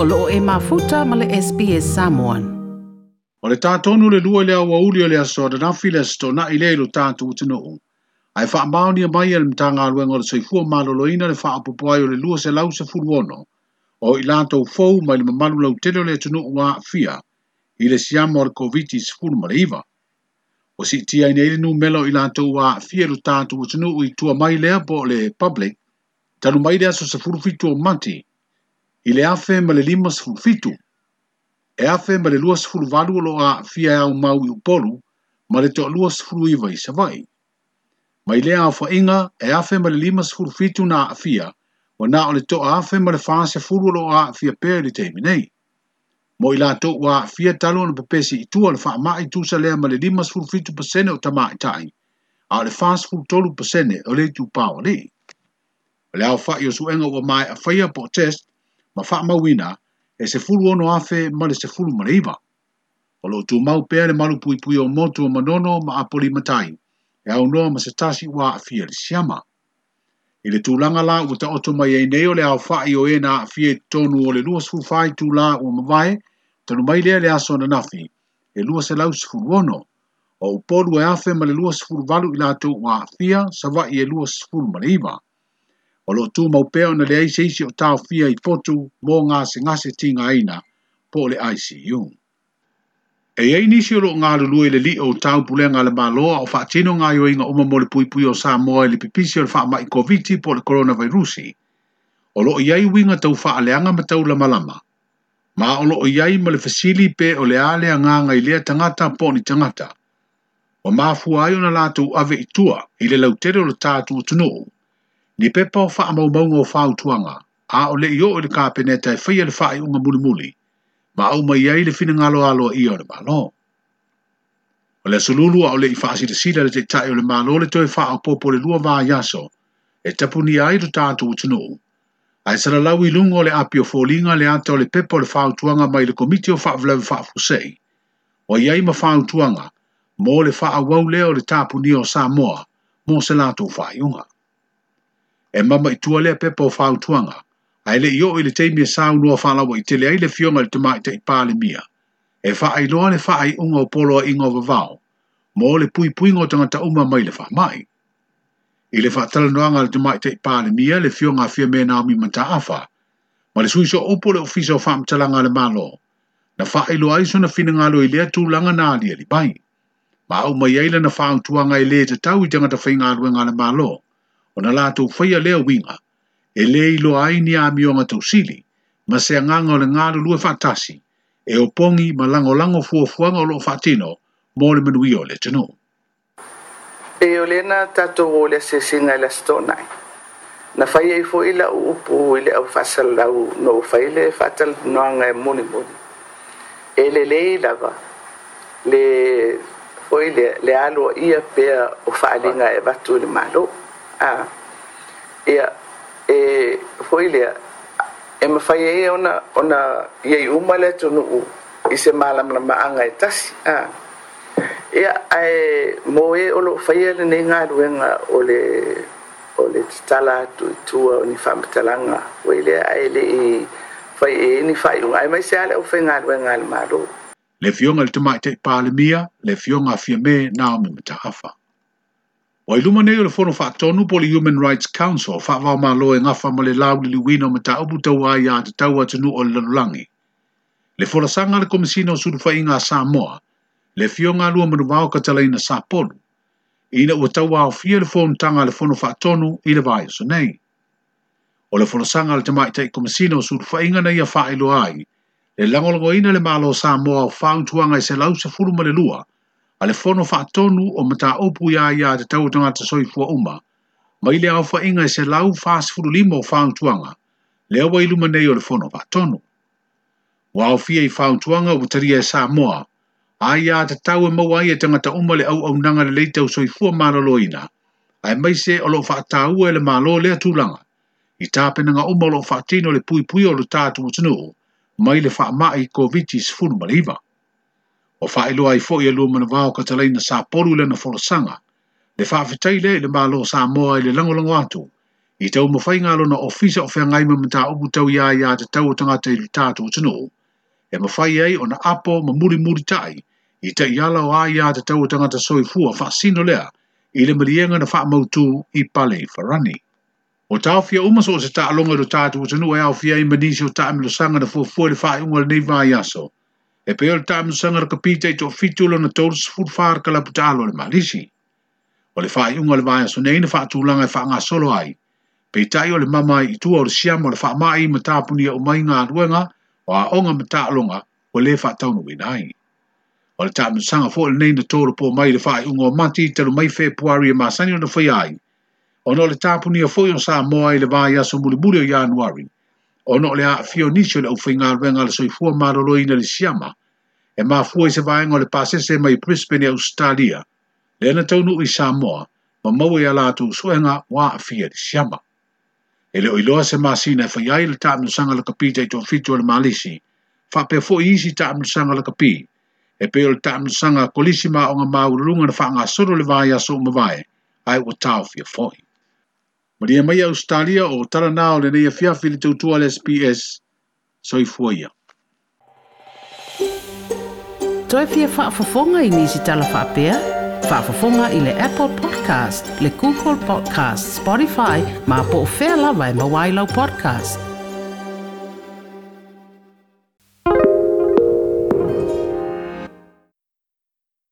o loo e mafuta ma le SPS Samoan. O le tātonu le lua le awauli o le aso adanafi le na i le ilo tātu u. Ai ni mai ele mtanga aluenga o le soifua maloloina le whaapopoai o le lua se lau se furuono o i fau mai le mamalu lau tele le tunuu a fia i le siamo le is sifuru ma iwa. O si tia ina ili nu melo i lātou a fia lu tātu utunuu i tua mai lea po le public Tanu mai lea so se furu fitu o mati i le afe ma le lima sefulufitu e afe ma le lua sefulu valu o loo aafia e aumau i upolu ma le toa sefulu iva i savai ma i lea inga, e afe ma le lima sefulu fitu na fia, wa na o le toa afe ma le se fulu lo a fia pere li teimi nei mo i latou ua aafia talu ona pepesi tua le faamaʻi tusa lea ma le lima sefulu fitu pasene o tai, a le fasefulu tolu pasene o le Le au alii o le aofaʻi o suʻega ua po test ma wha mawina e se fulu ono afe ma le se fulu mariba. O lo tu mau pēr le malu pui pui o motu o manono ma apoli matai, e au noa ma se tasi wā a fia le siama. I le tūlanga la u ta oto mai e neo le au whae o e a fia tonu o le lua sifu fai tū la o mawae, tanu mai lea le aso na nafi, e lua se lau sifu wono, o upolu e afe ma le lua sifu valu i la tū wā a fia, sa wai e lua sifu mariba o lo tu maupeo peo na lea isi isi o tau fia i fotu mō ngā se ngā se tinga aina po le ICU. E ei nisi o lo ngā lulu le li o tau pulenga le maloa o wha tino ngā yo inga uma mole pui pui o sā moa le pipisi o le wha mai COVID-19 po le coronavirusi. O lo iai winga tau wha leanga ma tau la malama. Ma o lo iai ma le fasili pe o le alea ngā ngai lea tangata po ni tangata. O mā fuaio na lātou ave i tua i le lautere o le tātou tunuu ni pepa o faa mau maunga o faa utuanga, a o le iyo o le kapeneta e faya le faa iunga muli muli, ma au mai ai le fina ngalo alo a iyo le malo. O sululu a o le i faa sida sida le te tae o le malo le toi fa o popo le lua vaa yaso, e tapu ni ai du tato utinu. A e sara lawi lungo le api o fōlinga le ata o le pepa le faa utuanga mai le komiti o fa vlewe fa fusei. O iai ma faa utuanga, mō le faa wau o le tapu ni o Samoa, mō se lato faa iunga e mama i tua lea pepa o whau tuanga, a ele i o ele teimia e sāu nua whālawa i tele aile fionga le tamai te i pāle mia, e whaai loa le whaai unga o polo a inga o vavau, mō le pui pui ngō tanga ta uma mai le wha mai. I le wha tala noanga le tamai te i pāle mia le fionga fia mea nā mi manta awha, ma le suiso upo le ofisa o wha mtalanga le malo, na whaai loa iso na fina ngalo i lea tū langa nā lia li bai, ma au mai eila na whaang tuanga i lea te tau i tanga ta whaingalua ngā le malo, ma le suiso upo le ofisa o wha mtalanga le malo, ona latou faia lea uiga e lē iloa ai ni amioga tausili ma se agaga o le galulue faatasi e opogi ma lagolago fuafuaga o loo faatino mo le manuia o le atunuu e o na tatou o le asesiga i le asitoʻanai na faia ai e foʻi laʻu upu i le ʻaufaasalau no fai le faatalanoaga e mulimuli e lelei lava le foʻi le, le aloaʻia pea o fa'aaliga e vatu i le mālou Ah. ia e foi lea e mafai e ai ona ona iai uma le atunuu i se malamalamaʻaga e tasi a ah. ia ae mo e o loo faia e lenei galuega o le o le tatala tuitua o ni faamatalaga uai lea ae leʻi fai e ni faaiʻuga ae mai se a le galuega a le mālō le fioga le tamaʻi palemia le fioga afia me na o me mataafa O i luma nei o fono wha tonu po le Human Rights Council wha wha ma loe ngafa ma le lau li liwina ma ta obu tau ai a te tau atanu o le lanulangi. Le fora sanga le komisina o surufa inga Samoa, le fio ngā lua manu wao katala ina Sapolu, ina ua tau au fia le fono tanga le fono wha tonu i le vai so nei. O le fono sanga le tamai tei komisina o surufa inga na ia wha ilo ai, le langolongo ina le malo Samoa o whaung tuanga i se lau se furu le lua, a le fono fa tonu o mata opu ya ya te tau tanga te soi fua uma, ma ile au fa inga se lau fas furu limo fang tuanga, le awa iluma nei o le fono fa tonu. Wa au fia i fang tuanga o tari e sa moa, a ya te tau e mau aia e tanga ta uma le au au nanga le leite au soi fua mara loina, ai mai se o lo fa tau e le malo lea tulanga, i tāpena nga uma lo fa le pui pui o lo tātu mutunuhu, mai le fa mai COVID-19 maliva o whaelo i fo i e alo mana vāo ka talai na sā polu le na wholosanga, le whaafetai le le mālo sa moa i le langolango atu, i tau mawhai ngālo na ofisa o whiangai ma mta upu tau ia ia te tau o tangata i lu tātu o tino, e mawhai ai o na apo ma muri muri tai, i te iala o ai ia te tau o tangata soi fua wha sino lea, i le marienga na wha mautu i pale i wharani. O tau fia umaso o se taa longa i lu o tino, e au fia i manisi o taa milo sanga na fuafuere wha i ungal nei vai aso, e pe ol tam sanga ka pita to fitulo na tols food far kala putalo le malisi o le fai unga le vai so nei na fa tu langa fa e nga solo ai pe tai ole mama i tu ol sia mo le fa mai ma ta puni o mai nga ruenga o a onga ma ta longa o le fa tau no winai o le tam sanga fo le nei na tolo po mai le fai unga mati te lo mai fe puari e ma sanio na fai ai o no le ta puni o fo yo sa mo ai le vai ya so mulibulio ya anuari ono le a fio nicho le ufinga venga le soifua marolo ina le siama, e ma fua i se vaenga le pasese mai Brisbane e Australia, le ana taunu i Samoa, ma mau e ala suenga wa a fia le siama. E le oiloa se masina e faiai le taam nusanga le kapi jai tuan fitua le malisi, fa pe fo isi taam nusanga le kapi, e peo o le taam nusanga kolisi ma o nga maurulunga na faa nga suru le vaya so umavae, ai o tau fia foi. Maria mai Australia o tara nā o lenei a fiafi le tautua le SPS. Soi fuaia. Toi fia whaafafonga i nisi tala Faa Whaafafonga i le Apple Podcast, le Google Podcast, Spotify, ma po o whea lawa e mawailau podcast.